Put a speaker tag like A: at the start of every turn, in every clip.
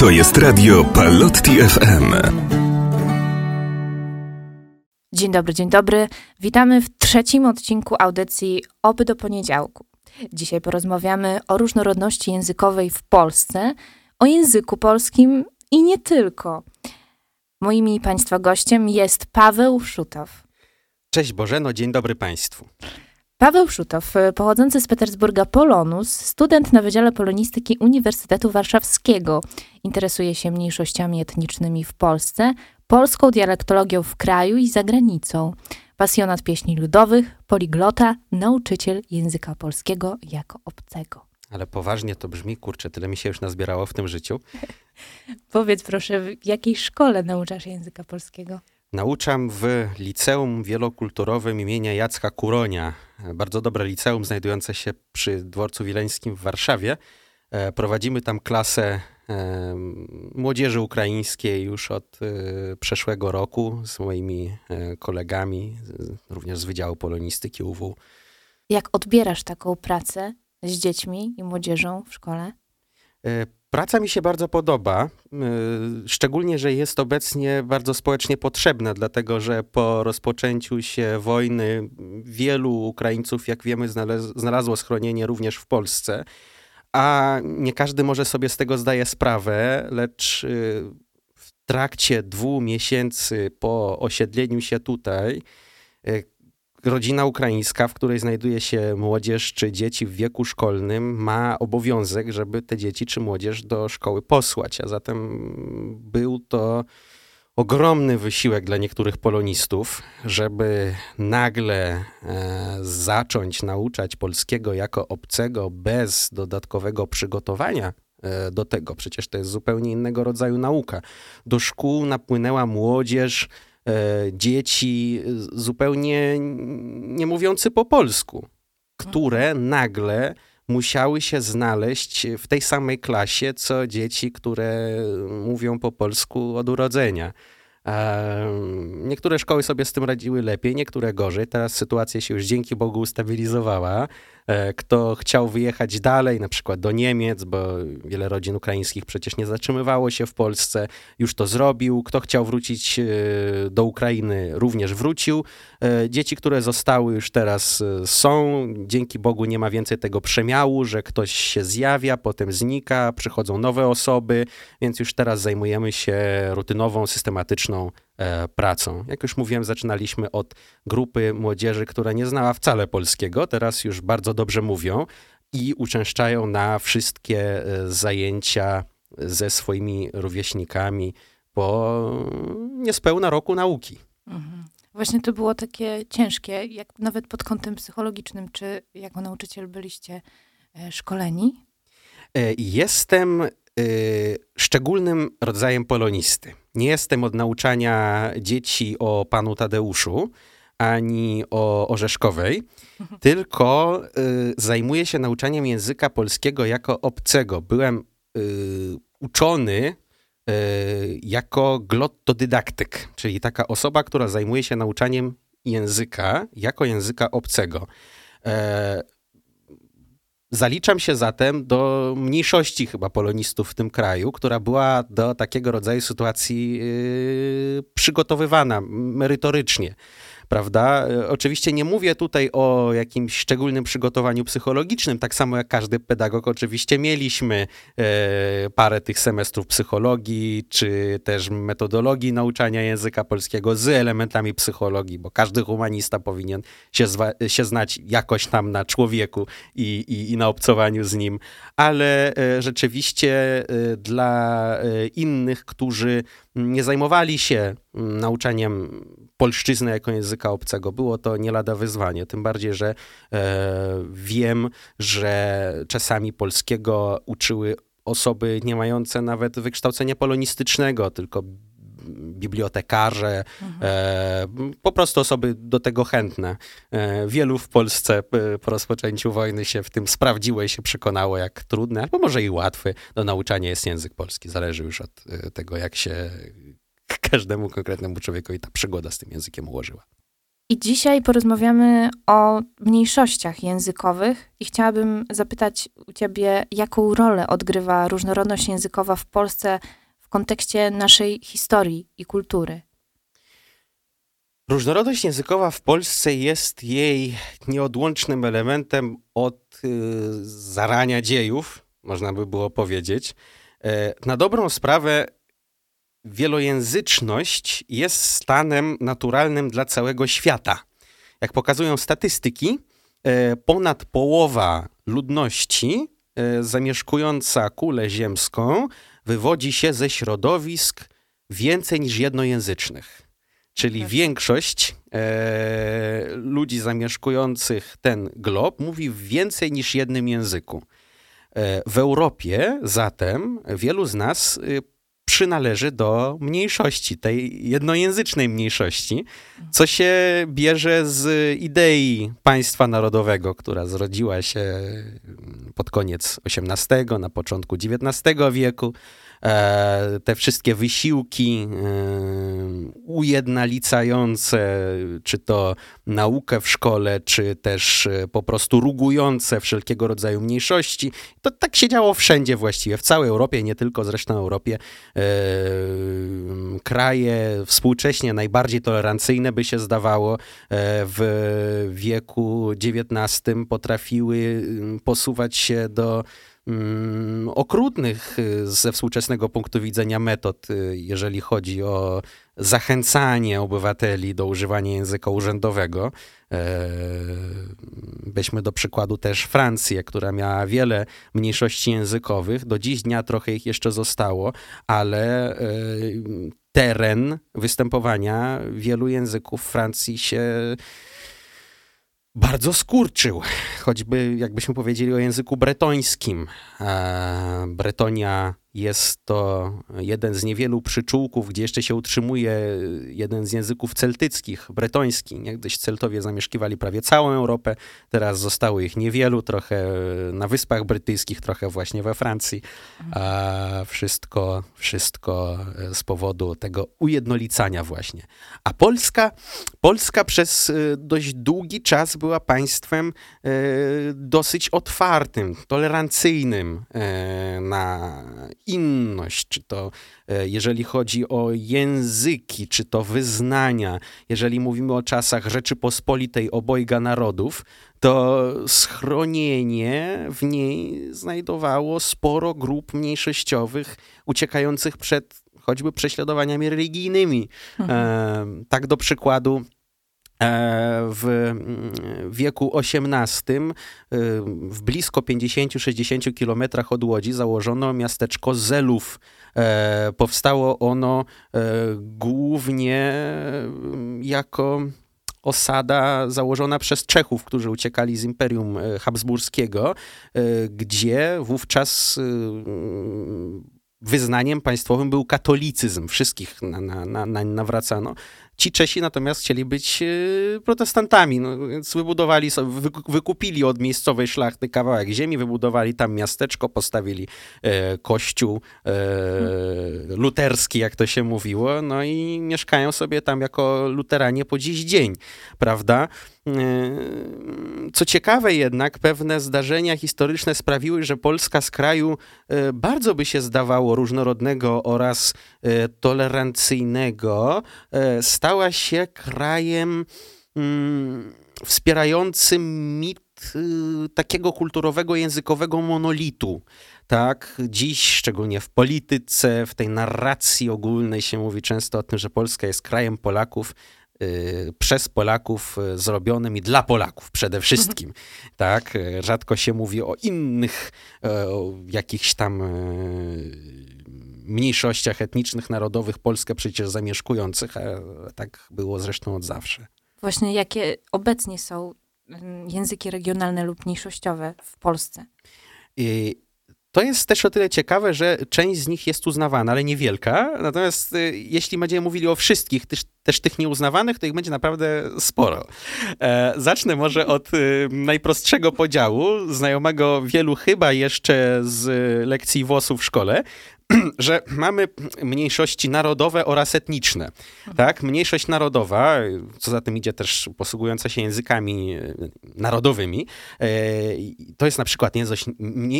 A: To jest radio Palotti FM.
B: Dzień dobry, dzień dobry. Witamy w trzecim odcinku audycji Oby do poniedziałku. Dzisiaj porozmawiamy o różnorodności językowej w Polsce, o języku polskim i nie tylko. Moim i Państwa gościem jest Paweł Szutow.
C: Cześć Bożeno, dzień dobry Państwu.
B: Paweł Szutow, pochodzący z Petersburga Polonus, student na Wydziale Polonistyki Uniwersytetu Warszawskiego. Interesuje się mniejszościami etnicznymi w Polsce, polską dialektologią w kraju i za granicą. Pasjonat pieśni ludowych, poliglota, nauczyciel języka polskiego jako obcego.
C: Ale poważnie to brzmi, kurczę, tyle mi się już nazbierało w tym życiu.
B: Powiedz proszę, w jakiej szkole nauczasz języka polskiego?
C: Nauczam w Liceum Wielokulturowym imienia Jacka Kuronia. Bardzo dobre liceum znajdujące się przy Dworcu Wileńskim w Warszawie. E, prowadzimy tam klasę e, młodzieży ukraińskiej już od e, przeszłego roku z moimi kolegami, również z Wydziału Polonistyki UW.
B: Jak odbierasz taką pracę z dziećmi i młodzieżą w szkole?
C: Praca mi się bardzo podoba, y, szczególnie, że jest obecnie bardzo społecznie potrzebna, dlatego że po rozpoczęciu się wojny wielu Ukraińców, jak wiemy, znalazło schronienie również w Polsce, a nie każdy może sobie z tego zdaje sprawę, lecz y, w trakcie dwóch miesięcy po osiedleniu się tutaj, y, rodzina ukraińska, w której znajduje się młodzież czy dzieci w wieku szkolnym, ma obowiązek, żeby te dzieci czy młodzież do szkoły posłać. A zatem był to ogromny wysiłek dla niektórych polonistów, żeby nagle e, zacząć nauczać polskiego jako obcego bez dodatkowego przygotowania e, do tego. Przecież to jest zupełnie innego rodzaju nauka. Do szkół napłynęła młodzież, dzieci zupełnie nie mówiący po polsku, które nagle musiały się znaleźć w tej samej klasie, co dzieci, które mówią po polsku od urodzenia. Niektóre szkoły sobie z tym radziły lepiej, niektóre gorzej. Teraz sytuacja się już dzięki Bogu ustabilizowała. E, kto chciał wyjechać dalej, na przykład do Niemiec, bo wiele rodzin ukraińskich przecież nie zatrzymywało się w Polsce, już to zrobił. Kto chciał wrócić e, do Ukrainy, również wrócił. E, dzieci, które zostały już teraz są. Dzięki Bogu nie ma więcej tego przemiału, że ktoś się zjawia, potem znika, przychodzą nowe osoby, więc już teraz zajmujemy się rutynową, systematyczną pracą. Jak już mówiłem, zaczynaliśmy od grupy młodzieży, która nie znała wcale polskiego, teraz już bardzo dobrze mówią i uczęszczają na wszystkie e, zajęcia ze swoimi rówieśnikami po niespełna roku nauki.
B: Mhm. Właśnie to było takie ciężkie, jak nawet pod kątem psychologicznym. Czy jako nauczyciel byliście e, szkoleni?
C: Jestem szczególnym rodzajem polonisty. Nie jestem od nauczania dzieci o panu Tadeuszu ani o Orzeszkowej, mhm. tylko y, zajmuję się nauczaniem języka polskiego jako obcego. Byłem y, uczony y, jako glottodydaktyk, czyli taka osoba, która zajmuje się nauczaniem języka jako języka obcego. Zaliczam się zatem do mniejszości chyba polonistów w tym kraju, która była do takiego rodzaju sytuacji yy, przygotowywana merytorycznie prawda? E, oczywiście nie mówię tutaj o jakimś szczególnym przygotowaniu psychologicznym, tak samo jak każdy pedagog oczywiście mieliśmy e, parę tych semestrów psychologii, czy też metodologii nauczania języka polskiego z elementami psychologii, bo każdy humanista powinien się, się znać jakoś tam na człowieku i, i, i na obcowaniu z nim, ale e, rzeczywiście dla innych, którzy nie zajmowali się nauczaniem polszczyzny jako języka obcego. Było to nie lada wyzwanie, tym bardziej, że e, wiem, że czasami polskiego uczyły osoby nie mające nawet wykształcenia polonistycznego, tylko bibliotekarze, mhm. e, po prostu osoby do tego chętne. E, wielu w Polsce e, po rozpoczęciu wojny się w tym sprawdziło i się przekonało, jak trudny, albo może i łatwy do nauczania jest język polski. Zależy już od e, tego, jak się każdemu konkretnemu człowiekowi ta przygoda z tym językiem ułożyła.
B: I dzisiaj porozmawiamy o mniejszościach językowych i chciałabym zapytać u ciebie, jaką rolę odgrywa różnorodność językowa w Polsce w kontekście naszej historii i kultury.
C: Różnorodność językowa w Polsce jest jej nieodłącznym elementem od y, zarania dziejów, można by było powiedzieć. E, na dobrą sprawę, wielojęzyczność jest stanem naturalnym dla całego świata. Jak pokazują statystyki, e, ponad połowa ludności e, zamieszkująca kulę ziemską wywodzi się ze środowisk więcej niż jednojęzycznych. Czyli tak. większość e, ludzi zamieszkujących ten glob mówi w więcej niż jednym języku. E, w Europie zatem wielu z nas y, przynależy do mniejszości, tej jednojęzycznej mniejszości, co się bierze z idei państwa narodowego, która zrodziła się pod koniec XVIII, na początku XIX wieku. E, te wszystkie wysiłki e, ujednalicające, czy to naukę w szkole, czy też e, po prostu rugujące wszelkiego rodzaju mniejszości. To tak się działo wszędzie właściwie, w całej Europie, nie tylko zresztą Europie. Kraje współcześnie najbardziej tolerancyjne by się zdawało w wieku XIX potrafiły posuwać się do okrutnych y, ze współczesnego punktu widzenia metod, y, jeżeli chodzi o zachęcanie obywateli do używania języka urzędowego. E, weźmy do przykładu też Francję, która miała wiele mniejszości językowych. Do dziś dnia trochę ich jeszcze zostało, ale e, teren występowania wielu języków Francji się bardzo skurczył, choćby jakbyśmy powiedzieli o języku bretońskim. E, Bretonia jest to jeden z niewielu przyczółków, gdzie jeszcze się utrzymuje jeden z języków celtyckich, bretoński. Niegdyś Celtowie zamieszkiwali prawie całą Europę, teraz zostało ich niewielu, trochę na Wyspach Brytyjskich, trochę właśnie we Francji. A wszystko, wszystko z powodu tego ujednolicania właśnie. A Polska, Polska przez e, dość długi czas była państwem e, dosyć otwartym, tolerancyjnym e, na inność, czy to e, jeżeli chodzi o języki, czy to wyznania, jeżeli mówimy o czasach Rzeczypospolitej obojga narodów, to schronienie w niej znajdowało sporo grup mniejszościowych uciekających przed choćby prześladowaniami religijnymi. Mhm. E, tak do przykładu w mm, wieku XVIII e, w blisko 50-60 kilometrach od Łodzi założono miasteczko Zelów. E, powstało ono głównie jako osada założona przez Czechów, którzy uciekali z Imperium Habsburskiego, gdzie wówczas wyznaniem państwowym był katolicyzm. Wszystkich na, na, na, nawracano. Ci Czesi natomiast chcieli być e, protestantami, no, więc wybudowali, wykupili od miejscowej szlachty kawałek ziemi, wybudowali tam miasteczko, postawili e, kościół e, luterski, jak to się mówiło, no i mieszkają sobie tam jako luteranie po dziś dzień, prawda? E, co ciekawe jednak, pewne zdarzenia historyczne sprawiły, że Polska z kraju e, bardzo by się zdawało różnorodnego oraz tolerancyjnego stała się krajem wspierającym mit takiego kulturowego, językowego monolitu. Tak, dziś, szczególnie w polityce, w tej narracji ogólnej się mówi często o tym, że Polska jest krajem Polaków, przez Polaków y, zrobionym i dla Polaków przede wszystkim. Tak, rzadko się mówi o innych, o jakichś tam mniejszościach etnicznych, narodowych Polskę przecież zamieszkujących, a tak było zresztą od zawsze.
B: Właśnie jakie obecnie są mm, języki regionalne lub mniejszościowe w Polsce?
C: I to jest też o tyle ciekawe, że część z nich jest uznawana, ale niewielka. Natomiast y, jeśli będziemy mówili o wszystkich, też, też tych nieuznawanych, to ich będzie naprawdę sporo. E, zacznę może od y, najprostszego podziału, znajomego wielu chyba jeszcze z lekcji WOS-u w szkole. że mamy mniejszości narodowe oraz etniczne. Tak? Mniejszość narodowa, co za tym idzie też posługująca się językami e, narodowymi, e, to jest na przykład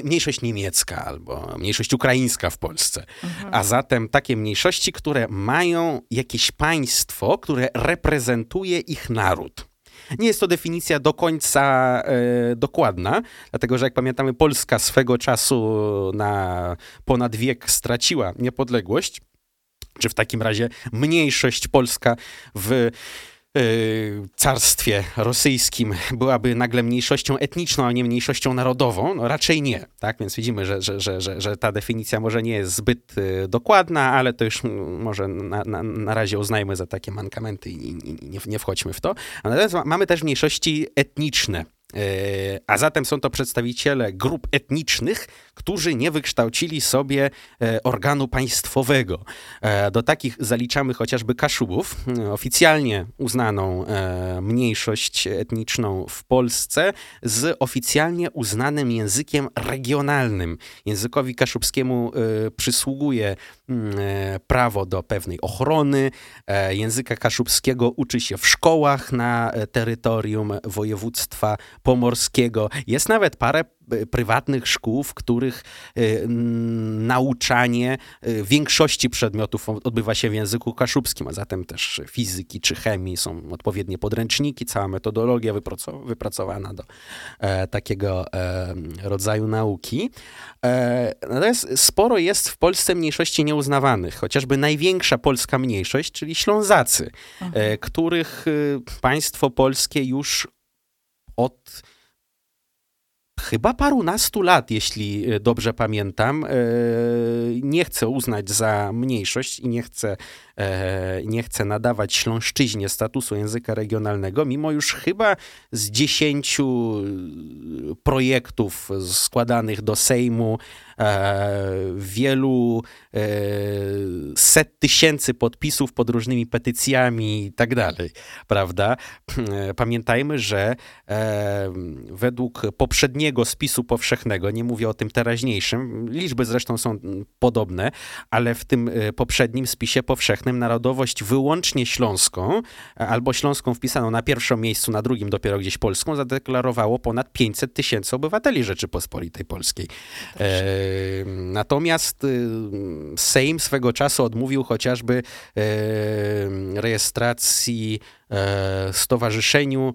C: mniejszość niemiecka albo mniejszość ukraińska w Polsce. Mhm. A zatem takie mniejszości, które mają jakieś państwo, które reprezentuje ich naród. Nie jest to definicja do końca e, dokładna, dlatego że jak pamiętamy, Polska swego czasu na ponad wiek straciła niepodległość, czy w takim razie mniejszość polska w carstwie rosyjskim byłaby nagle mniejszością etniczną, a nie mniejszością narodową? No raczej nie. Tak? Więc widzimy, że, że, że, że, że ta definicja może nie jest zbyt y, dokładna, ale to już może na, na, na razie uznajmy za takie mankamenty i nie, nie wchodźmy w to. Natomiast mamy też mniejszości etniczne. E, a zatem są to przedstawiciele grup etnicznych, którzy nie wykształcili sobie e, organu państwowego. E, do takich zaliczamy chociażby Kaszubów, oficjalnie uznaną mniejszość etniczną w Polsce z oficjalnie uznanym językiem regionalnym. Językowi kaszubskiemu przysługuje prawo do pewnej ochrony. Języka kaszubskiego uczy się w szkołach na terytorium województwa pomorskiego. Jest nawet parę E, prywatnych szkół, w których e, nauczanie e, większości przedmiotów odbywa się w języku kaszubskim, a zatem też fizyki czy chemii są odpowiednie podręczniki, cała metodologia wypracowana do takiego rodzaju nauki. Natomiast sporo jest w Polsce mniejszości nieuznawanych, chociażby największa polska mniejszość, czyli Ślązacy, mhm. których państwo polskie już od chyba parunastu lat, jeśli e, dobrze pamiętam, e, nie chce uznać za mniejszość i nie chce, e, nie chce nadawać śląszczyźnie statusu języka regionalnego, mimo już chyba z dziesięciu projektów składanych do Sejmu, wielu set tysięcy podpisów pod różnymi petycjami i tak dalej, prawda? Pamiętajmy, że według poprzedniego spisu powszechnego, nie mówię o tym teraźniejszym, liczby zresztą są podobne, ale w tym e, poprzednim spisie powszechnym narodowość wyłącznie śląską, albo śląską wpisaną na pierwszym miejscu, na drugim dopiero gdzieś polską, zadeklarowało ponad 500 tysięcy obywateli Rzeczypospolitej Polskiej. E, natomiast Sejm swego czasu odmówił chociażby rejestracji e, stowarzyszeniu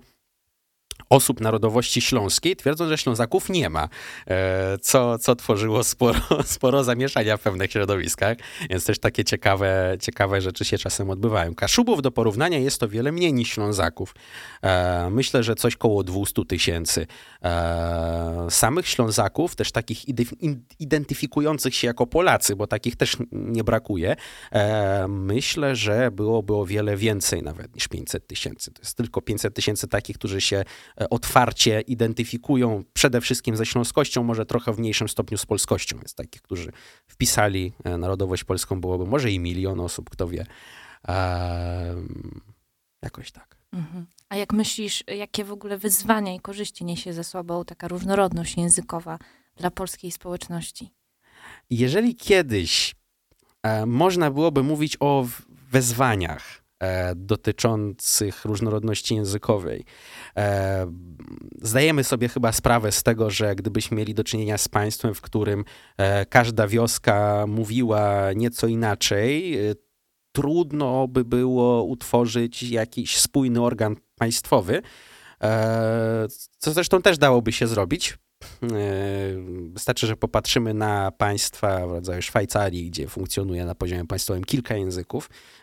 C: osób narodowości śląskiej, twierdzą, że Ślązaków nie ma, e, co, co tworzyło sporo, sporo zamieszania w pewnych środowiskach, więc też takie ciekawe, ciekawe rzeczy się czasem odbywają. Kaszubów do porównania jest to wiele mniej niż Ślązaków. E, myślę, że coś koło 200 tysięcy. E, samych Ślązaków, też takich identyfikujących się jako Polacy, bo takich też nie brakuje, myślę, że byłoby o wiele więcej nawet niż 500 tysięcy. To jest tylko 500 tysięcy takich, którzy się otwarcie identyfikują przede wszystkim ze śląskością, może trochę w mniejszym stopniu z polskością. Jest takich, którzy wpisali e, narodowość polską, byłoby może i milion osób, kto wie. Jakoś tak. Mhm.
B: A jak myślisz, jakie w ogóle wyzwania i korzyści niesie ze sobą taka różnorodność językowa dla polskiej społeczności?
C: Jeżeli kiedyś e, można byłoby mówić o wezwaniach, E, dotyczących różnorodności językowej. E, zdajemy sobie chyba sprawę z tego, że gdybyśmy mieli do czynienia z państwem, w którym e, każda wioska mówiła nieco inaczej, trudno by było utworzyć jakiś spójny organ państwowy, co zresztą też dałoby się zrobić. Wystarczy, że popatrzymy na państwa w rodzaju Szwajcarii, gdzie funkcjonuje na poziomie państwowym kilka języków, E,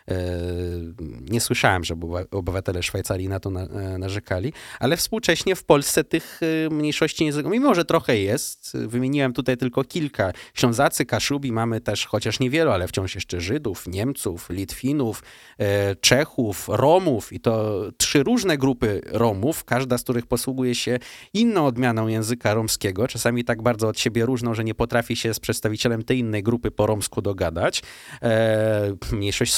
C: nie słyszałem, żeby obywatele Szwajcarii na to e, narzekali, ale współcześnie w Polsce tych e, mniejszości językowych, mimo że trochę jest, wymieniłem tutaj tylko kilka. Ślązacy, Kaszubi, mamy też chociaż niewielu, ale wciąż jeszcze Żydów, Niemców, Litwinów, Czechów, Romów i to trzy różne grupy Romów, każda z których posługuje się inną odmianą języka romskiego. Czasami tak bardzo od siebie różną, że nie potrafi się z przedstawicielem tej innej grupy po romsku dogadać. E, mniejszość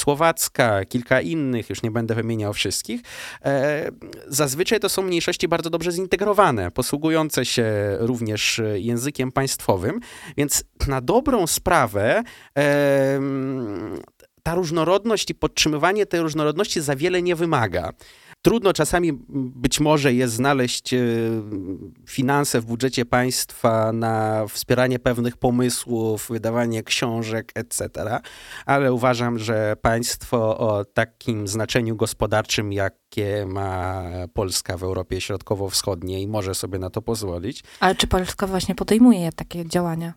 C: kilka innych, już nie będę wymieniał wszystkich. E, zazwyczaj to są mniejszości bardzo dobrze zintegrowane, posługujące się również językiem państwowym, więc na dobrą sprawę e, ta różnorodność i podtrzymywanie tej różnorodności za wiele nie wymaga. Trudno czasami być może jest znaleźć e, finanse w budżecie państwa na wspieranie pewnych pomysłów, wydawanie książek, etc., ale uważam, że państwo o takim znaczeniu gospodarczym, jakie ma Polska w Europie Środkowo-Wschodniej, może sobie na to pozwolić.
B: Ale czy Polska właśnie podejmuje takie działania?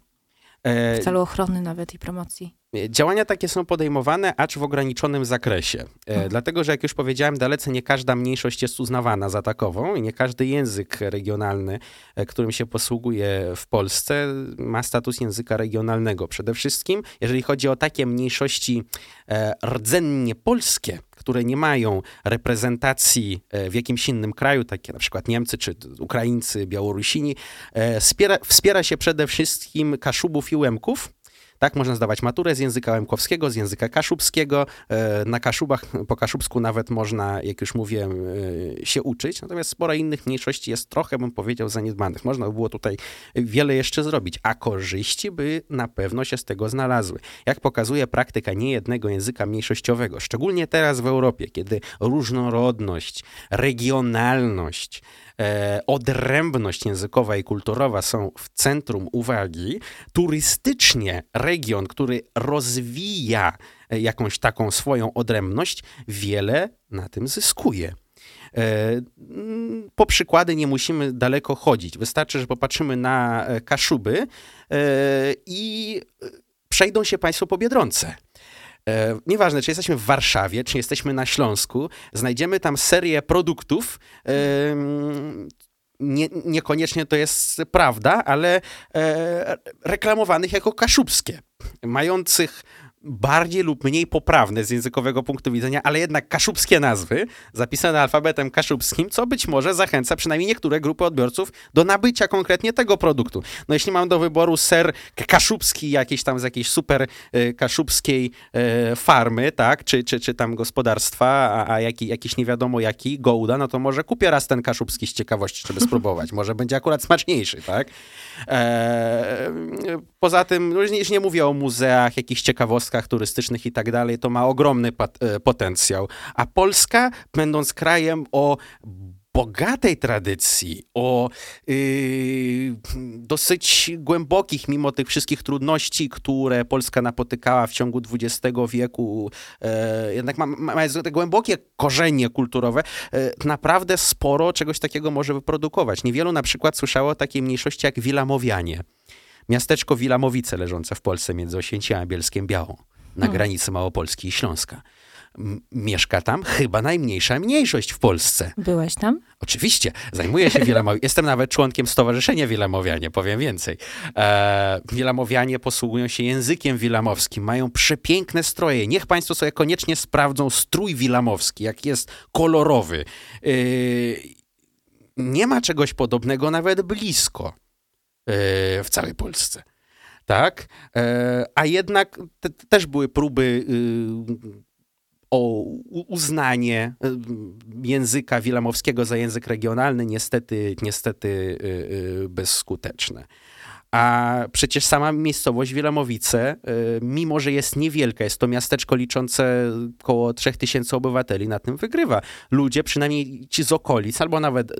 B: W celu ochrony nawet i promocji.
C: Działania takie są podejmowane, acz w ograniczonym zakresie. Hmm. Dlatego, że jak już powiedziałem, dalece nie każda mniejszość jest uznawana za takową i nie każdy język regionalny, e, którym się posługuje w Polsce, ma status języka regionalnego. Przede wszystkim, jeżeli chodzi o takie mniejszości e, rdzennie polskie, które nie mają reprezentacji w jakimś innym kraju, takie na przykład Niemcy czy Ukraińcy, Białorusini, wspiera, wspiera się przede wszystkim Kaszubów i Łemków, tak, można zdawać maturę z języka łemkowskiego, z języka kaszubskiego. E, na Kaszubach, po kaszubsku nawet można, jak już mówiłem, się uczyć. Natomiast sporo innych mniejszości jest trochę, bym powiedział, zaniedbanych. Można by było tutaj wiele jeszcze zrobić, a korzyści by na pewno się z tego znalazły. Jak pokazuje praktyka niejednego języka mniejszościowego, szczególnie teraz w Europie, kiedy różnorodność, regionalność, odrębność językowa i kulturowa są w centrum uwagi, turystycznie region, który rozwija e, jakąś taką swoją odrębność, wiele na tym zyskuje. E, po przykłady nie musimy daleko chodzić. Wystarczy, że popatrzymy na e, Kaszuby i przejdą się Państwo po Biedronce. E, nieważne, czy jesteśmy w Warszawie, czy jesteśmy na Śląsku, znajdziemy tam serię produktów. E, nie, niekoniecznie to jest prawda, ale e, reklamowanych jako kaszubskie, mających bardziej lub mniej poprawne z językowego punktu widzenia, ale jednak kaszubskie nazwy, zapisane alfabetem kaszubskim, co być może zachęca przynajmniej niektóre grupy odbiorców do nabycia konkretnie tego produktu. No jeśli mam do wyboru ser kaszubski jakiś tam z jakiejś super y, kaszubskiej y, farmy, tak, czy, czy, czy tam gospodarstwa, a, a jaki, jakiś nie wiadomo jaki, gołda, no to może kupię raz ten kaszubski z ciekawości, żeby spróbować. Może będzie akurat smaczniejszy, tak? E, poza tym, no już nie mówię o muzeach, jakichś ciekawostkach, turystycznych i tak dalej, to ma ogromny e, potencjał. A Polska, będąc krajem o bogatej tradycji, o yy, dosyć głębokich, mimo tych wszystkich trudności, które Polska napotykała w ciągu XX wieku, yy, jednak ma, ma, ma te głębokie korzenie kulturowe, yy, naprawdę sporo czegoś takiego może wyprodukować. Niewielu na przykład słyszało o takiej mniejszości jak Wilamowianie. Miasteczko Wilamowice leżące w Polsce między Osięciem a Bielskiem Białą, na hmm. granicy Małopolski i Śląska. Mieszka tam chyba najmniejsza mniejszość w Polsce.
B: Byłeś tam?
C: Oczywiście. Zajmuję się Wielamowianiem. Jestem nawet członkiem Stowarzyszenia Wielamowianie, powiem więcej. E, Wielamowianie posługują się językiem wilamowskim, mają przepiękne stroje. Niech państwo sobie koniecznie sprawdzą strój wilamowski, jak jest kolorowy. E, nie ma czegoś podobnego nawet blisko. E, w całej Polsce. Tak? E, a jednak te, też były próby y, o uznanie języka wilamowskiego za język regionalny, niestety, niestety bezskuteczne. A przecież sama miejscowość Wielamowice, mimo że jest niewielka, jest to miasteczko liczące około 3000 obywateli, na tym wygrywa. Ludzie, przynajmniej ci z okolic, albo nawet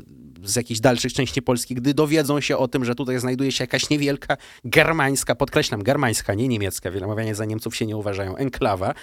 C: z jakichś dalszych części Polski, gdy dowiedzą się o tym, że tutaj znajduje się jakaś niewielka germańska, podkreślam, germańska, nie niemiecka, wielomawianie za Niemców się nie uważają, enklawa,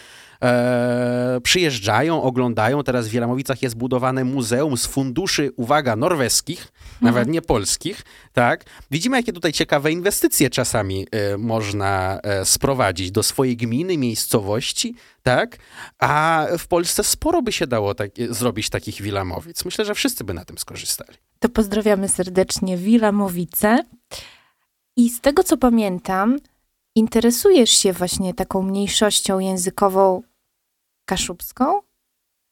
C: e, przyjeżdżają, oglądają. Teraz w Wielamowicach jest budowane muzeum z funduszy, uwaga, norweskich, mhm. nawet nie polskich, tak? Widzimy, jakie tutaj ciekawe inwestycje czasami e, można e, sprowadzić do swojej gminy, miejscowości, tak? A w Polsce sporo by się dało tak, zrobić takich Wilamowic. Myślę, że wszyscy by na tym skorzystali.
B: To pozdrawiamy serdecznie Wilamowice. I z tego, co pamiętam, interesujesz się właśnie taką mniejszością językową kaszubską?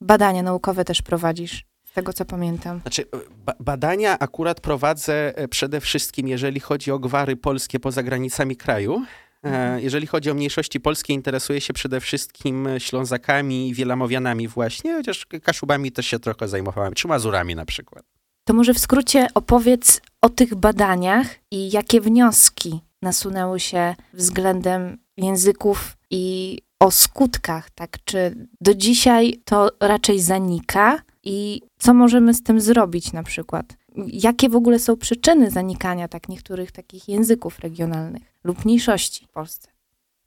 B: Badania naukowe też prowadzisz z tego co pamiętam.
C: Znaczy, ba badania akurat prowadzę e, przede wszystkim, jeżeli chodzi o gwary polskie poza granicami kraju. E. Jeżeli chodzi o mniejszości polskie, interesuję się przede wszystkim Ślązakami i Wielamowianami właśnie, chociaż Kaszubami też się trochę zajmowałem, czy Mazurami na przykład.
B: To może w skrócie opowiedz o tych badaniach i jakie wnioski nasunęły się względem języków i o skutkach, tak? Czy do dzisiaj to raczej zanika i co możemy z tym zrobić na przykład? Jakie w ogóle są przyczyny zanikania tak niektórych takich języków regionalnych lub mniejszości w Polsce?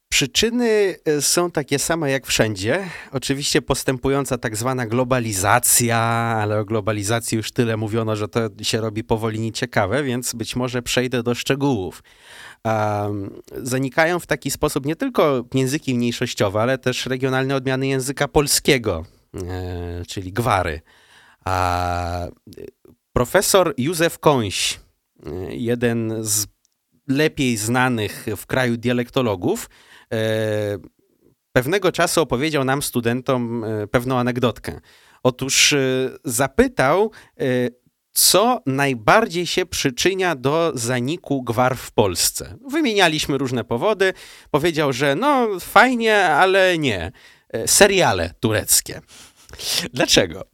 C: Przyczyny e, są takie same jak wszędzie. Oczywiście postępująca tak zwana globalizacja, ale o globalizacji już tyle mówiono, że to się robi powoli nieciekawe, więc być może przejdę do szczegółów. Um, zanikają w taki sposób nie tylko języki mniejszościowe, ale też regionalne odmiany języka polskiego, e, czyli gwary. A profesor Józef Końś, e, jeden z lepiej znanych w kraju dialektologów, E, pewnego czasu opowiedział nam, studentom, e, pewną anegdotkę. Otóż e, zapytał, co najbardziej się przyczynia do zaniku gwar w Polsce. Wymienialiśmy różne powody. Powiedział, że no fajnie, ale nie. Seriale tureckie. Dlaczego?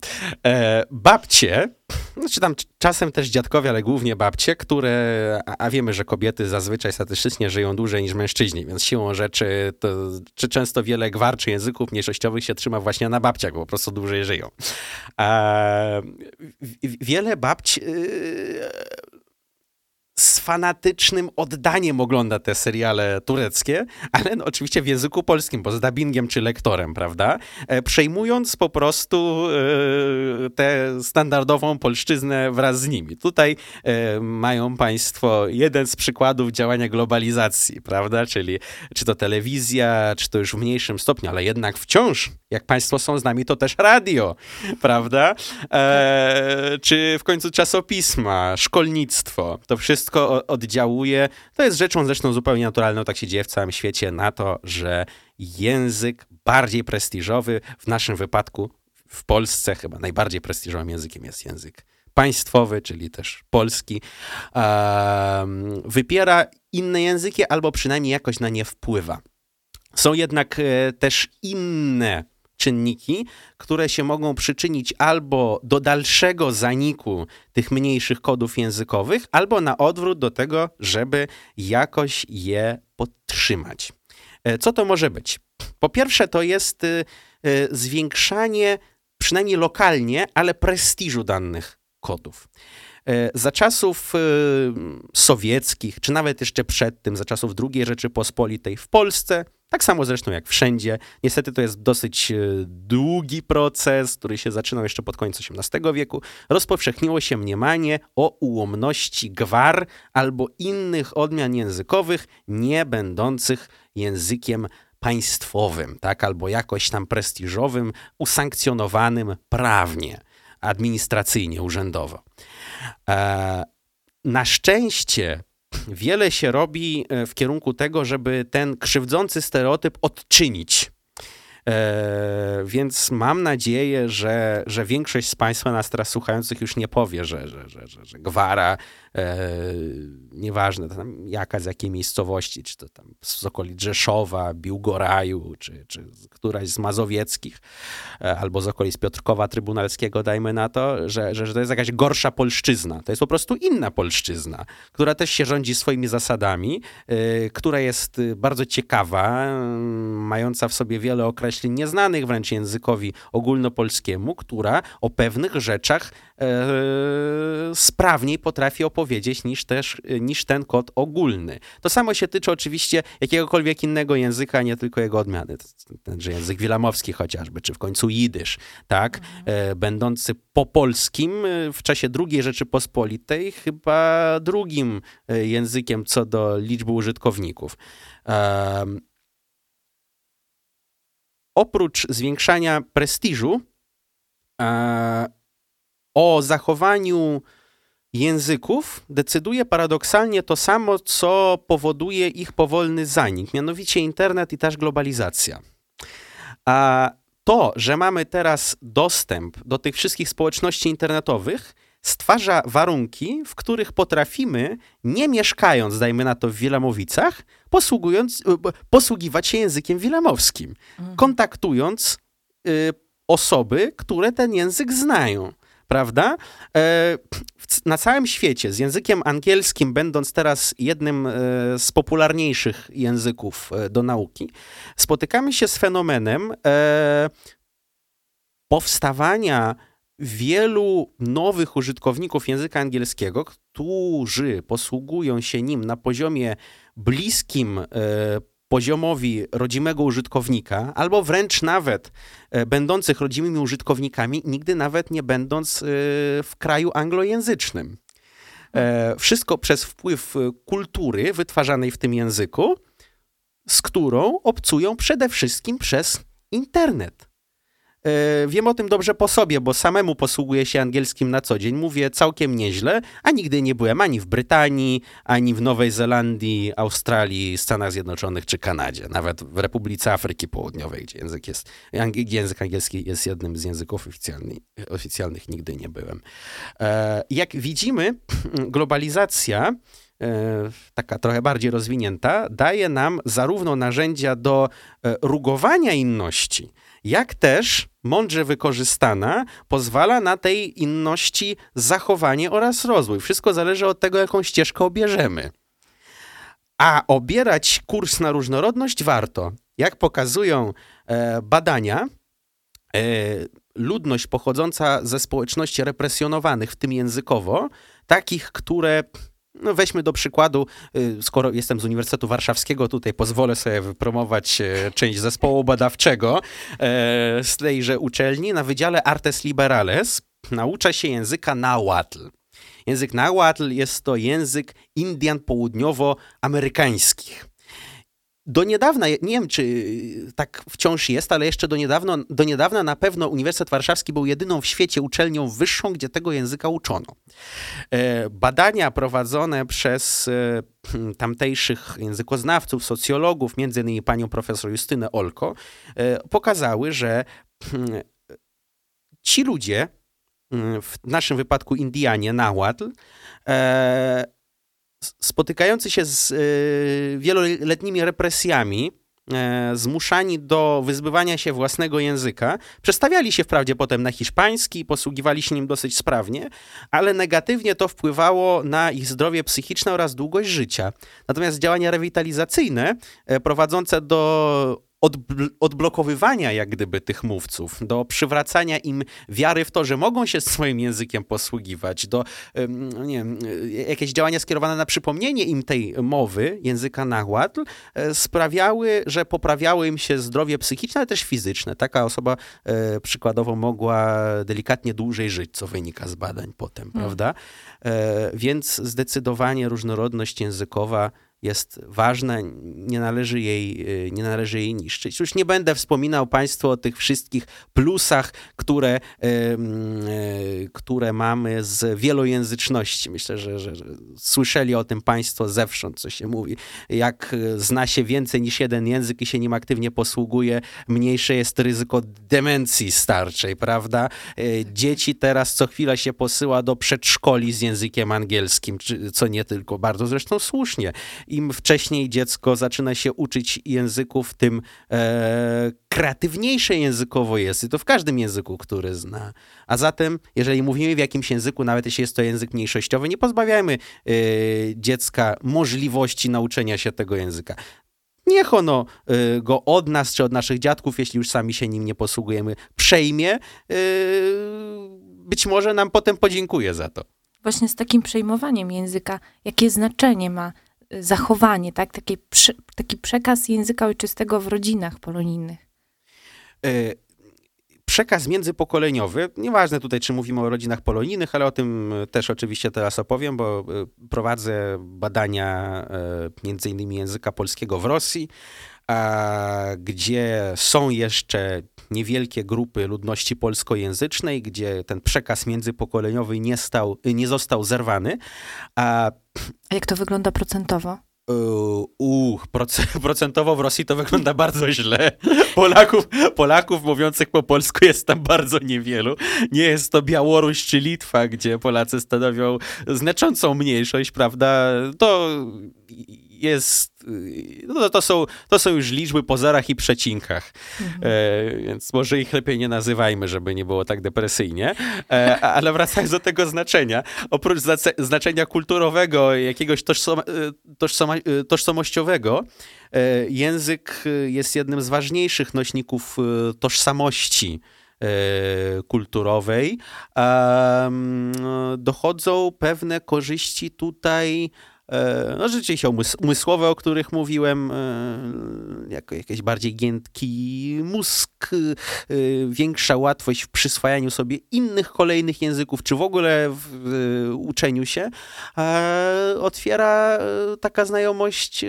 C: E, babcie, znaczy tam czasem też dziadkowie, ale głównie babcie, które, a, wiemy, że kobiety zazwyczaj statystycznie żyją dłużej niż mężczyźni, więc siłą rzeczy to, czy często wiele gwar czy języków mniejszościowych się trzyma właśnie na babciach, bo po prostu dłużej żyją. E, wiele babci z fanatycznym oddaniem ogląda te seriale tureckie, ale no, oczywiście w języku polskim, bo z dubbingiem czy lektorem, prawda? E, przejmując po prostu e, tę standardową polszczyznę wraz z nimi. Tutaj e, mają państwo jeden z przykładów działania globalizacji, prawda? Czyli czy to telewizja, czy to już w mniejszym stopniu, ale jednak wciąż, jak państwo są z nami, to też radio, prawda? E, czy w końcu czasopisma, szkolnictwo, to wszystko wszystko oddziałuje. To jest rzeczą zresztą zupełnie naturalną, tak się dzieje w całym świecie, na to, że język bardziej prestiżowy, w naszym wypadku w Polsce chyba najbardziej prestiżowym językiem jest język państwowy, czyli też polski, wypiera inne języki albo przynajmniej jakoś na nie wpływa. Są jednak e, też inne czynniki, które się mogą przyczynić albo do dalszego zaniku tych mniejszych kodów językowych, albo na odwrót do tego, żeby jakoś je podtrzymać. E, co to może być? Po pierwsze, to jest e, e, zwiększanie, przynajmniej lokalnie, ale prestiżu danych kodów. Za czasów sowieckich, czy nawet jeszcze przed tym, za czasów II Rzeczypospolitej w Polsce, tak samo zresztą jak wszędzie. Niestety to jest dosyć e, długi proces, który się zaczynał jeszcze pod koniec XVIII wieku. Rozpowszechniło się mniemanie o ułomności gwar albo innych odmian językowych, nie będących językiem państwowym, tak, albo jakoś tam prestiżowym, usankcjonowanym prawnie, administracyjnie, urzędowo. E, na szczęście wiele się robi e, w kierunku tego, żeby ten krzywdzący stereotyp odczynić. E, więc mam nadzieję, że, że większość z Państwa nas teraz słuchających już nie powie, że, że, że, że, że gwara nieważne tam jaka, z jakiej miejscowości, czy to tam z okolic Rzeszowa, Biłgoraju, czy, czy któraś z mazowieckich, e, albo z okolic Piotrkowa Trybunalskiego, dajmy na to, że, że, że to jest jakaś gorsza polszczyzna. To jest po prostu inna polszczyzna, która też się rządzi swoimi zasadami, e, która jest bardzo ciekawa, mająca w sobie wiele określeń nieznanych wręcz językowi ogólnopolskiemu, która o pewnych rzeczach e, sprawniej potrafi opowiedzieć niż też niż ten kod ogólny. To samo się tyczy oczywiście jakiegokolwiek innego języka, nie tylko jego odmiany. Tenże język wilamowski chociażby, czy w końcu jidysz, tak? Mhm. Będący po polskim e, w czasie II Rzeczypospolitej chyba drugim e, językiem co do liczby użytkowników. oprócz zwiększania prestiżu, o zachowaniu języków decyduje paradoksalnie to samo, co powoduje ich powolny zanik, mianowicie internet i też globalizacja. A to, że mamy teraz dostęp do tych wszystkich społeczności internetowych, stwarza warunki, w których potrafimy, nie mieszkając, dajmy na to, w Wilamowicach, posługując, y, posługiwać się językiem wilamowskim, mhm. kontaktując y, osoby, które ten język znają prawda? E, na całym świecie z językiem angielskim, będąc teraz jednym e, z popularniejszych języków e, do nauki, spotykamy się z fenomenem powstawania wielu nowych użytkowników języka angielskiego, którzy posługują się nim na poziomie bliskim poziomowi rodzimego użytkownika, albo wręcz nawet e, będących rodzimymi użytkownikami, nigdy nawet nie będąc e, w kraju anglojęzycznym. E, wszystko przez wpływ kultury wytwarzanej w tym języku, z którą obcują przede wszystkim przez internet. E, wiem o tym dobrze po sobie, bo samemu posługuję się angielskim na co dzień. Mówię całkiem nieźle, a nigdy nie byłem ani w Brytanii, ani w Nowej Zelandii, Australii, Stanach Zjednoczonych czy Kanadzie. Nawet w Republice Afryki Południowej, gdzie język, jest, język angielski jest jednym z języków oficjalnych, oficjalnych nigdy nie byłem. E, jak widzimy, globalizacja e, taka trochę bardziej rozwinięta, daje nam zarówno narzędzia do rugowania inności, jak też mądrze wykorzystana pozwala na tej inności zachowanie oraz rozwój. Wszystko zależy od tego, jaką ścieżkę obierzemy. A obierać kurs na różnorodność warto. Jak pokazują e, badania, e, ludność pochodząca ze społeczności represjonowanych, w tym językowo, takich, które no weźmy do przykładu, y, skoro jestem z Uniwersytetu Warszawskiego, tutaj pozwolę sobie wypromować e, część zespołu badawczego e, z tejże uczelni. Na Wydziale Artes Liberales naucza się języka Nahuatl. Język Nahuatl jest to język Indian południowoamerykańskich do niedawna, nie wiem czy tak wciąż jest, ale jeszcze do, niedawno, do niedawna na pewno Uniwersytet Warszawski był jedyną w świecie uczelnią wyższą, gdzie tego języka uczono. E, badania prowadzone przez e, tamtejszych językoznawców, socjologów, między innymi panią profesor Justynę Olko, e, pokazały, że ci ludzie, w naszym wypadku Indianie, Nahuatl, spotykający się z y, wieloletnimi represjami, e, zmuszani do wyzbywania się własnego języka, przestawiali się wprawdzie potem na hiszpański, posługiwali się nim dosyć sprawnie, ale negatywnie to wpływało na ich zdrowie psychiczne oraz długość życia. Natomiast działania rewitalizacyjne e, prowadzące do odblokowywania jak gdyby tych mówców, do przywracania im wiary w to, że mogą się swoim językiem posługiwać, do nie wiem, jakieś działania skierowane na przypomnienie im tej mowy, języka nahłatl, e, sprawiały, że poprawiało im się zdrowie psychiczne, ale też fizyczne. Taka osoba e, przykładowo mogła delikatnie dłużej żyć, co wynika z badań potem, hmm. prawda? E, więc zdecydowanie różnorodność językowa jest ważna, nie należy, jej, y, nie należy jej niszczyć. Już nie będę wspominał Państwu o tych wszystkich plusach, które, y, które mamy z wielojęzyczności. Myślę, że, że, że, słyszeli o tym Państwo zewsząd, co się mówi. Jak zna się więcej niż jeden język i się nim aktywnie posługuje, mniejsze jest ryzyko demencji starczej, prawda? Y, dzieci teraz co chwila się posyła do przedszkoli z językiem angielskim, co nie tylko, bardzo zresztą słusznie im wcześniej dziecko zaczyna się uczyć języków, tym e, kreatywniejsze językowo jest. I to w każdym języku, który zna. A zatem, jeżeli mówimy w jakimś języku, nawet jeśli jest to język mniejszościowy, nie pozbawiajmy e, dziecka możliwości nauczenia się tego języka. Niech ono y, go od nas czy od naszych dziadków, jeśli już sami się nim nie posługujemy, przejmie. Y, być może nam potem podziękuje za to.
B: Właśnie z takim przejmowaniem języka, jakie znaczenie ma zachowanie, tak? Taki, taki przekaz języka ojczystego w rodzinach polonijnych.
C: E, przekaz międzypokoleniowy, nieważne tutaj, czy mówimy o rodzinach polonijnych, ale o tym też oczywiście teraz opowiem, bo e, prowadzę badania e, między innymi języka polskiego w Rosji, gdzie są jeszcze niewielkie grupy ludności polskojęzycznej, gdzie ten przekaz międzypokoleniowy nie, stał, nie został zerwany.
B: A, A jak to wygląda procentowo?
C: Uh, procentowo w Rosji to wygląda bardzo źle. Polaków, Polaków mówiących po polsku jest tam bardzo niewielu. Nie jest to Białoruś czy Litwa, gdzie Polacy stanowią znaczącą mniejszość, prawda? To jest, no to, są, to są już liczby po zerach i przecinkach, mhm. e, więc może ich lepiej nie nazywajmy, żeby nie było tak depresyjnie, e, ale wracając do tego znaczenia, oprócz znaczenia kulturowego, jakiegoś tożsom, e, tożsoma, e, tożsamościowego, e, język jest jednym z ważniejszych nośników e, tożsamości kulturowej. Dochodzą pewne korzyści tutaj E, no rzeczywiście umysłowe, o których mówiłem, e, jako jakieś bardziej giętki mózg, e, większa łatwość w przyswajaniu sobie innych kolejnych języków, czy w ogóle w uczeniu się, otwiera taka znajomość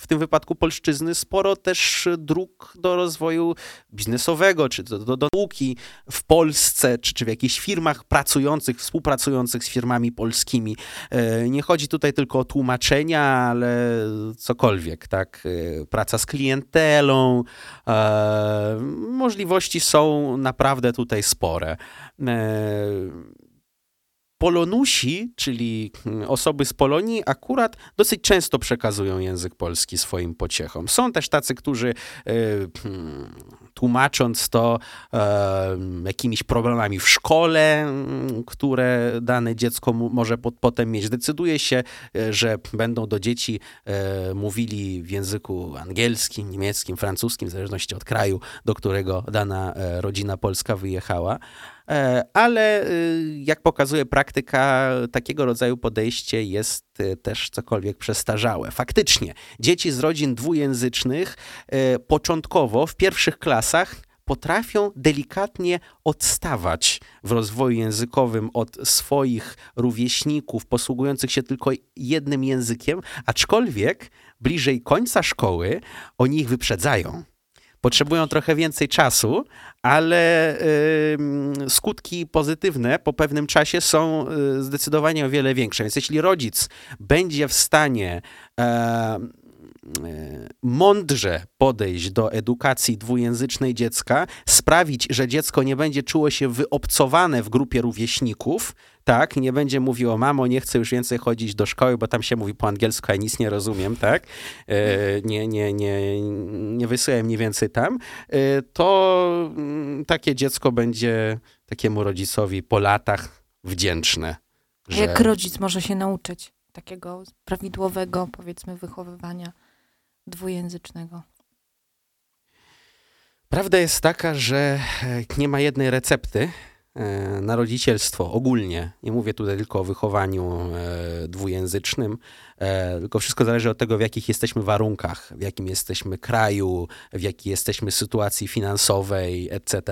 C: w tym wypadku polszczyzny sporo też dróg do rozwoju biznesowego, czy do, do, do nauki w Polsce, czy, czy w jakichś firmach pracujących, współpracujących z firmami polskimi. E, nie chodzi tutaj tylko o tłumaczenia, ale cokolwiek, tak? E, praca z klientelą, e, możliwości są naprawdę tutaj spore. Polonusi, czyli hmm, osoby z Polonii, akurat dosyć często przekazują język polski swoim pociechom. Są też tacy, którzy hmm, tłumacząc to e, jakimiś problemami w szkole, które dane dziecko może potem mieć, decyduje się, e, że będą do dzieci mówili w języku angielskim, niemieckim, francuskim, w zależności od kraju, do którego dana rodzina polska wyjechała. E, ale jak pokazuje praktyka, takiego rodzaju podejście jest y, też cokolwiek przestarzałe. Faktycznie, dzieci z rodzin dwujęzycznych e, początkowo w pierwszych klasach potrafią delikatnie odstawać w rozwoju językowym od swoich rówieśników posługujących się tylko jednym językiem, aczkolwiek bliżej końca szkoły oni ich wyprzedzają potrzebują trochę więcej czasu, ale y, skutki pozytywne po pewnym czasie są y, zdecydowanie o wiele większe. Więc jeśli rodzic będzie w stanie e, E, mądrze podejść do edukacji dwujęzycznej dziecka, sprawić, że dziecko nie będzie czuło się wyobcowane w grupie rówieśników, tak, nie będzie mówiło, mamo, nie chcę już więcej chodzić do szkoły, bo tam się mówi po angielsku, a nic nie rozumiem, tak, e, nie, nie, nie, nie wysyłem mniej więcej tam, e, to mm, takie dziecko będzie takiemu rodzicowi po latach wdzięczne.
B: Że... Jak rodzic może się nauczyć takiego prawidłowego, powiedzmy, wychowywania? dwujęzycznego?
C: Prawda jest taka, że e, nie ma jednej recepty na rodzicielstwo ogólnie. Nie mówię tutaj tylko o wychowaniu e, dwujęzycznym, tylko wszystko zależy od tego, w jakich jesteśmy warunkach, w jakim jesteśmy kraju, w jakiej jesteśmy sytuacji finansowej, etc.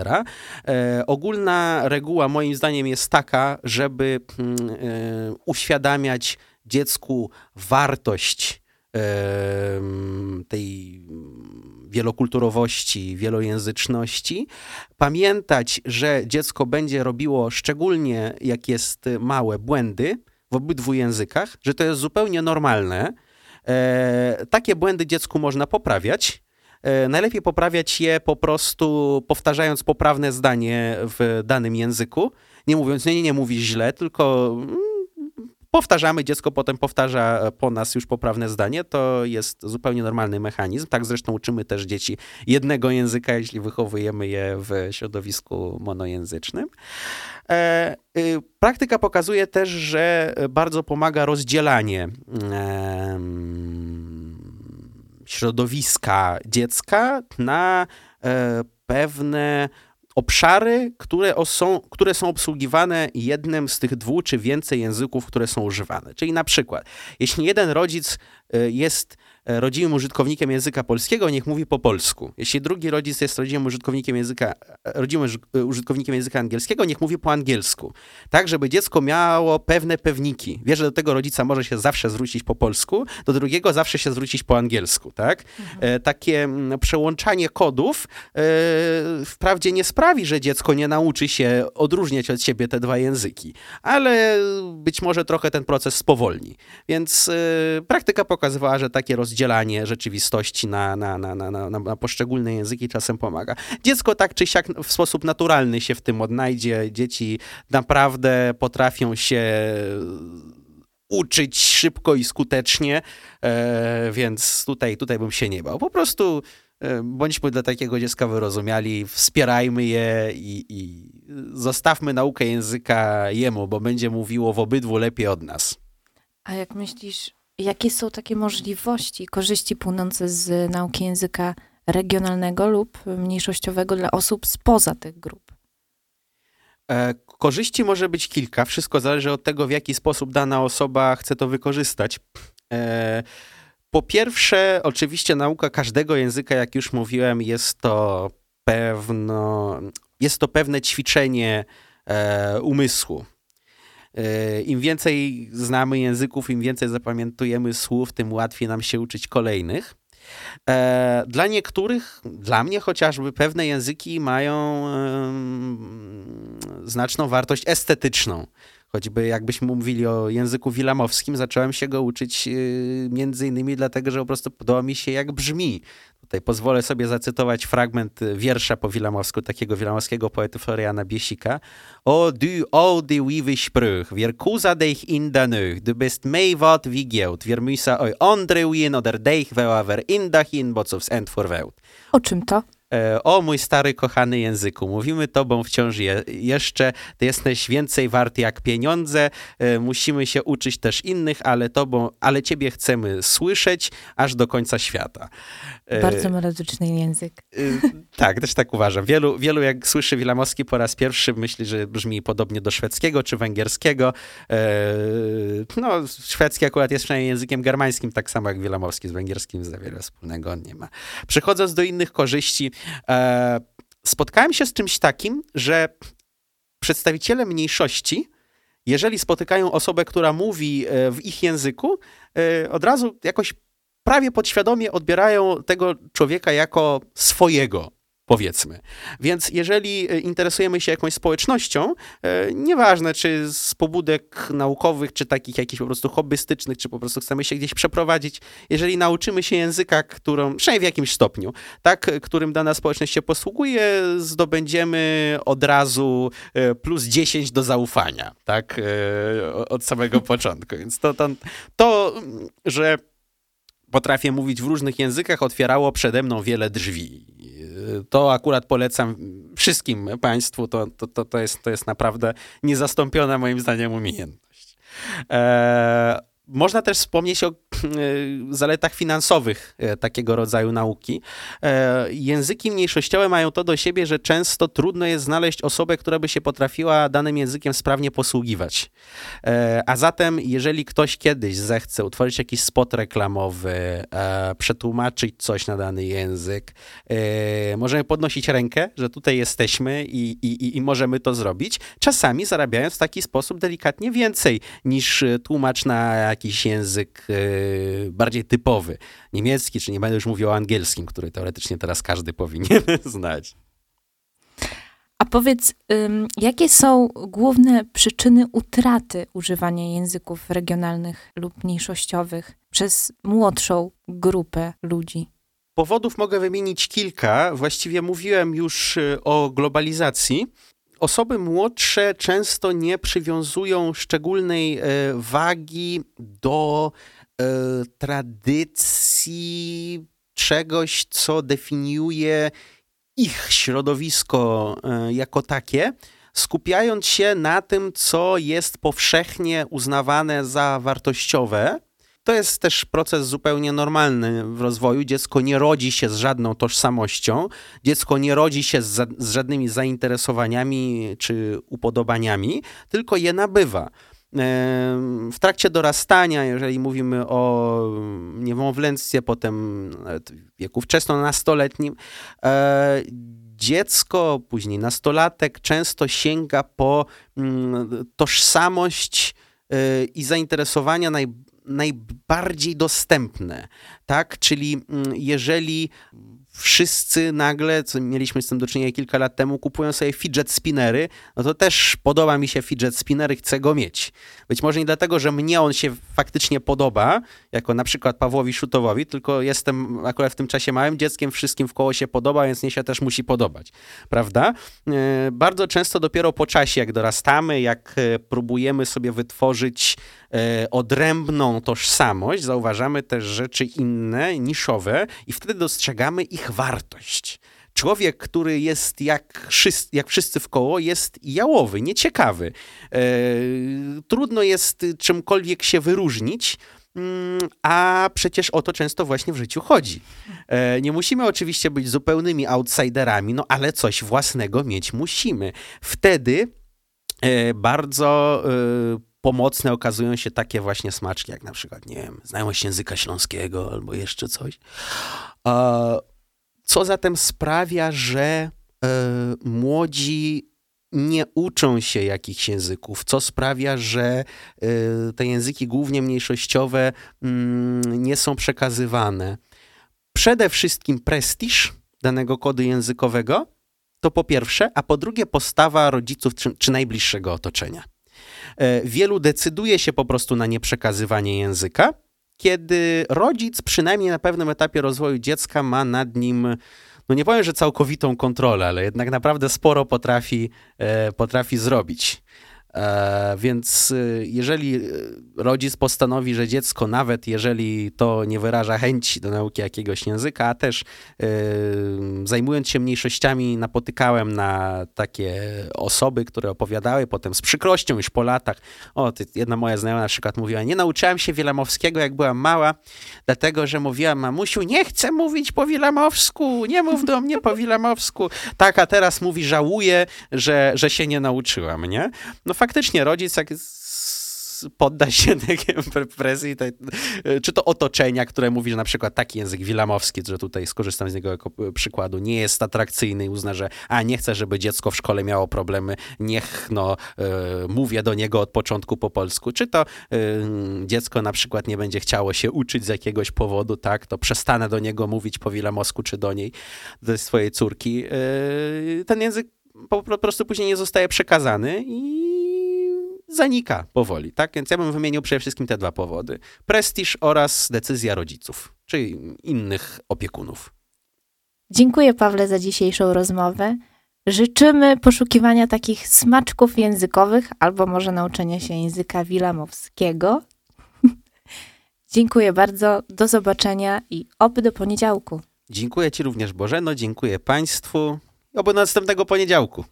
C: Ogólna reguła moim zdaniem jest taka, żeby mm, uświadamiać dziecku wartość tej wielokulturowości, wielojęzyczności, pamiętać, że dziecko będzie robiło, szczególnie jak jest małe, błędy w obydwu językach, że to jest zupełnie normalne. E, takie błędy dziecku można poprawiać. E, najlepiej poprawiać je po prostu powtarzając poprawne zdanie w danym języku, nie mówiąc, nie, nie, nie mówisz źle, tylko mm, powtarzamy, dziecko potem powtarza po nas już poprawne zdanie, to jest zupełnie normalny mechanizm. Tak zresztą uczymy też dzieci jednego języka, jeśli wychowujemy je w środowisku monojęzycznym. E, y, praktyka pokazuje też, że bardzo pomaga rozdzielanie środowiska dziecka na e, pewne obszary, które są, które są obsługiwane jednym z tych dwóch czy więcej języków, które są używane. Czyli na przykład, jeśli jeden rodzic y, jest rodzimym użytkownikiem języka polskiego, niech mówi po polsku. Jeśli drugi rodzic jest rodzimym użytkownikiem języka, e, rodzimym e, użytkownikiem języka angielskiego, niech mówi po angielsku. Tak, żeby dziecko miało pewne pewniki. Wie, że do tego rodzica może się zawsze zwrócić po polsku, do drugiego zawsze się zwrócić po angielsku, tak? Mhm. Takie przełączanie kodów wprawdzie nie sprawi, że dziecko nie nauczy się odróżniać od siebie te dwa języki, ale być może trochę ten proces spowolni. Więc praktyka pokazywała, że takie rozdzielanie rzeczywistości na, na, na, na, na, na poszczególne języki czasem pomaga. Dziecko tak czy siak w sposób naturalny się w tym odnajdzie. Dzieci naprawdę potrafią się uczyć szybko i skutecznie, e, więc tutaj, tutaj bym się nie bał. Po prostu e, bądźmy dla takiego dziecka wyrozumiali, wspierajmy je i, i zostawmy naukę języka jemu, bo będzie mówiło w obydwu lepiej od nas.
B: A jak myślisz, jakie są takie możliwości, korzyści płynące z nauki języka regionalnego lub mniejszościowego dla osób spoza tych grup?
C: E, korzyści może być kilka. Wszystko zależy od tego, w jaki sposób dana osoba chce to wykorzystać. E, po pierwsze, oczywiście nauka każdego języka, jak już mówiłem, jest to pewno, jest to pewne ćwiczenie e, umysłu. Im więcej znamy języków, im więcej zapamiętujemy słów, tym łatwiej nam się uczyć kolejnych. E, dla niektórych, dla mnie chociażby, pewne języki mają znaczną wartość estetyczną. Choćby jakbyśmy mówili o języku wilamowskim, zacząłem się go uczyć y, między innymi dlatego, że po prostu podoba mi się jak brzmi. Tutaj pozwolę sobie zacytować fragment wiersza po wilamowsku, takiego wilamowskiego poety Floriana Biesika. O du oude wieve spreuch, wir kuza dich in der Neuch, du bist mei wat wie geld, wir müssen oi andre wien oder dich weaver in dachin, bo cofs end for
B: O czym to?
C: E, o mój stary, kochany języku, mówimy tobą wciąż je, jeszcze, ty jesteś więcej wart jak pieniądze, e, musimy się uczyć też innych, ale tobą, ale ciebie chcemy słyszeć aż do końca świata.
B: E, Bardzo melodyczny język.
C: Tak, też tak uważam. Wielu, wielu jak słyszy Wilamowski po raz pierwszy, myśli, że brzmi podobnie do szwedzkiego czy węgierskiego. No, szwedzki akurat jest przynajmniej językiem germańskim, tak samo jak Wilamowski z węgierskim za wiele wspólnego on nie ma. Przechodząc do innych korzyści, E, spotkałem się z czymś takim, że przedstawiciele mniejszości, jeżeli spotykają osobę, która mówi e, w ich języku, e, od razu jakoś prawie podświadomie odbierają tego człowieka jako swojego powiedzmy. Więc jeżeli e, interesujemy się jakąś społecznością, e, nieważne czy z pobudek naukowych, czy takich jakichś po prostu hobbystycznych, czy po prostu chcemy się gdzieś przeprowadzić, jeżeli nauczymy się języka, którą, przynajmniej w jakimś stopniu, tak, którym dana społeczność się posługuje, zdobędziemy od razu e, plus 10 do zaufania, tak, od samego początku. Więc to, to, to że potrafię mówić w różnych językach, otwierało przede mną wiele drzwi to akurat polecam wszystkim Państwu. To, to, to, to, jest, to jest naprawdę niezastąpiona moim zdaniem umiejętność. E, można też wspomnieć o zaletach finansowych e, takiego rodzaju nauki. E, języki mniejszościowe mają to do siebie, że często trudno jest znaleźć osobę, która by się potrafiła danym językiem sprawnie posługiwać. E, a zatem, jeżeli ktoś kiedyś zechce utworzyć jakiś spot reklamowy, przetłumaczyć coś na dany język, możemy podnosić rękę, że tutaj jesteśmy i, i, i możemy to zrobić, czasami zarabiając w taki sposób delikatnie więcej niż tłumacz na jakiś język bardziej typowy. Niemiecki, czy nie będę już mówił o angielskim, który teoretycznie teraz każdy powinien znać.
B: A powiedz, jakie są główne przyczyny utraty używania języków regionalnych lub mniejszościowych przez młodszą grupę ludzi?
C: Powodów mogę wymienić kilka. Właściwie mówiłem już y, o globalizacji. Osoby młodsze często nie przywiązują szczególnej e, wagi do E, tradycji czegoś, co definiuje ich środowisko e, jako takie, skupiając się na tym, co jest powszechnie uznawane za wartościowe. To jest też proces zupełnie normalny w rozwoju. Dziecko nie rodzi się z żadną tożsamością, dziecko nie rodzi się z, z żadnymi zainteresowaniami czy upodobaniami, tylko je nabywa w trakcie dorastania, jeżeli mówimy o niemowlęctwie, potem wieku wczesno-nastoletnim, e, dziecko, później nastolatek często sięga po mm, tożsamość e, i zainteresowania naj, najbardziej dostępne, tak? Czyli mm, jeżeli wszyscy nagle, co mieliśmy z tym do czynienia kilka lat temu, kupują sobie fidget spinnery, no to też podoba mi się fidget spinner i chcę go mieć. Być może nie dlatego, że mnie on się faktycznie podoba, jako na przykład Pawłowi Szutowowi, tylko jestem akurat w tym czasie małym dzieckiem, wszystkim w koło się podoba, więc mnie się też musi podobać, prawda? E, bardzo często dopiero po czasie, jak dorastamy, jak e, próbujemy sobie wytworzyć odrębną tożsamość, zauważamy też rzeczy inne, niszowe i wtedy dostrzegamy ich wartość. Człowiek, który jest jak wszyscy, jak wszyscy w koło, jest jałowy, nieciekawy. E, trudno jest czymkolwiek się wyróżnić, mm, a przecież o to często właśnie w życiu chodzi. E, nie musimy oczywiście być zupełnymi outsiderami, no ale coś własnego mieć musimy. Wtedy e, bardzo e, pomocne okazują się takie właśnie smaczki, jak na przykład, nie wiem, znajomość języka śląskiego albo jeszcze coś. Co zatem sprawia, że e, młodzi nie uczą się jakichś języków, co sprawia, że e, te języki głównie mniejszościowe mm, nie są przekazywane. Przede wszystkim prestiż danego kodu językowego, to po pierwsze, a po drugie postawa rodziców czy, czy najbliższego otoczenia. E, wielu decyduje się po prostu na nieprzekazywanie języka, kiedy rodzic, przynajmniej na pewnym etapie rozwoju dziecka, ma nad nim, no nie powiem, że całkowitą kontrolę, ale jednak naprawdę sporo potrafi, e, potrafi zrobić. E, więc e, jeżeli e, rodzic postanowi, że dziecko, nawet jeżeli to nie wyraża chęci do nauki jakiegoś języka, a też zajmując się mniejszościami, napotykałem na takie osoby, które opowiadały potem z przykrością już po latach. O, jedna moja znajoma na przykład mówiła, nie nauczyłam się wilamowskiego, jak byłam mała, dlatego, że mówiłam, mamusiu, nie chcę mówić po wilamowsku, nie mów do mnie po wilamowsku. Tak, a teraz mówi, żałuję, że, że się nie nauczyłam, nie? No faktycznie rodzic jak podda się presji, czy to otoczenia, które mówi, że na przykład taki język wilamowski, że tutaj skorzystam z niego jako przykładu, nie jest atrakcyjny i uzna, że a nie chcę, żeby dziecko w szkole miało problemy, niech no y, mówię do niego od początku po polsku, czy to y, dziecko na przykład nie będzie chciało się uczyć z jakiegoś powodu, tak, to przestanę do niego mówić po wilamowsku, czy do niej, do swojej córki. Y, ten język po, po prostu później nie zostaje przekazany i zanika powoli, tak? Więc ja bym wymienił przede wszystkim te dwa powody. Prestiż oraz decyzja rodziców, czy innych opiekunów.
B: Dziękuję Pawle za dzisiejszą rozmowę. Życzymy poszukiwania takich smaczków językowych albo może nauczenia się języka wilamowskiego. dziękuję bardzo, do zobaczenia i oby do poniedziałku.
C: Dziękuję Ci również Bożeno, dziękuję Państwu do następnego poniedziałku.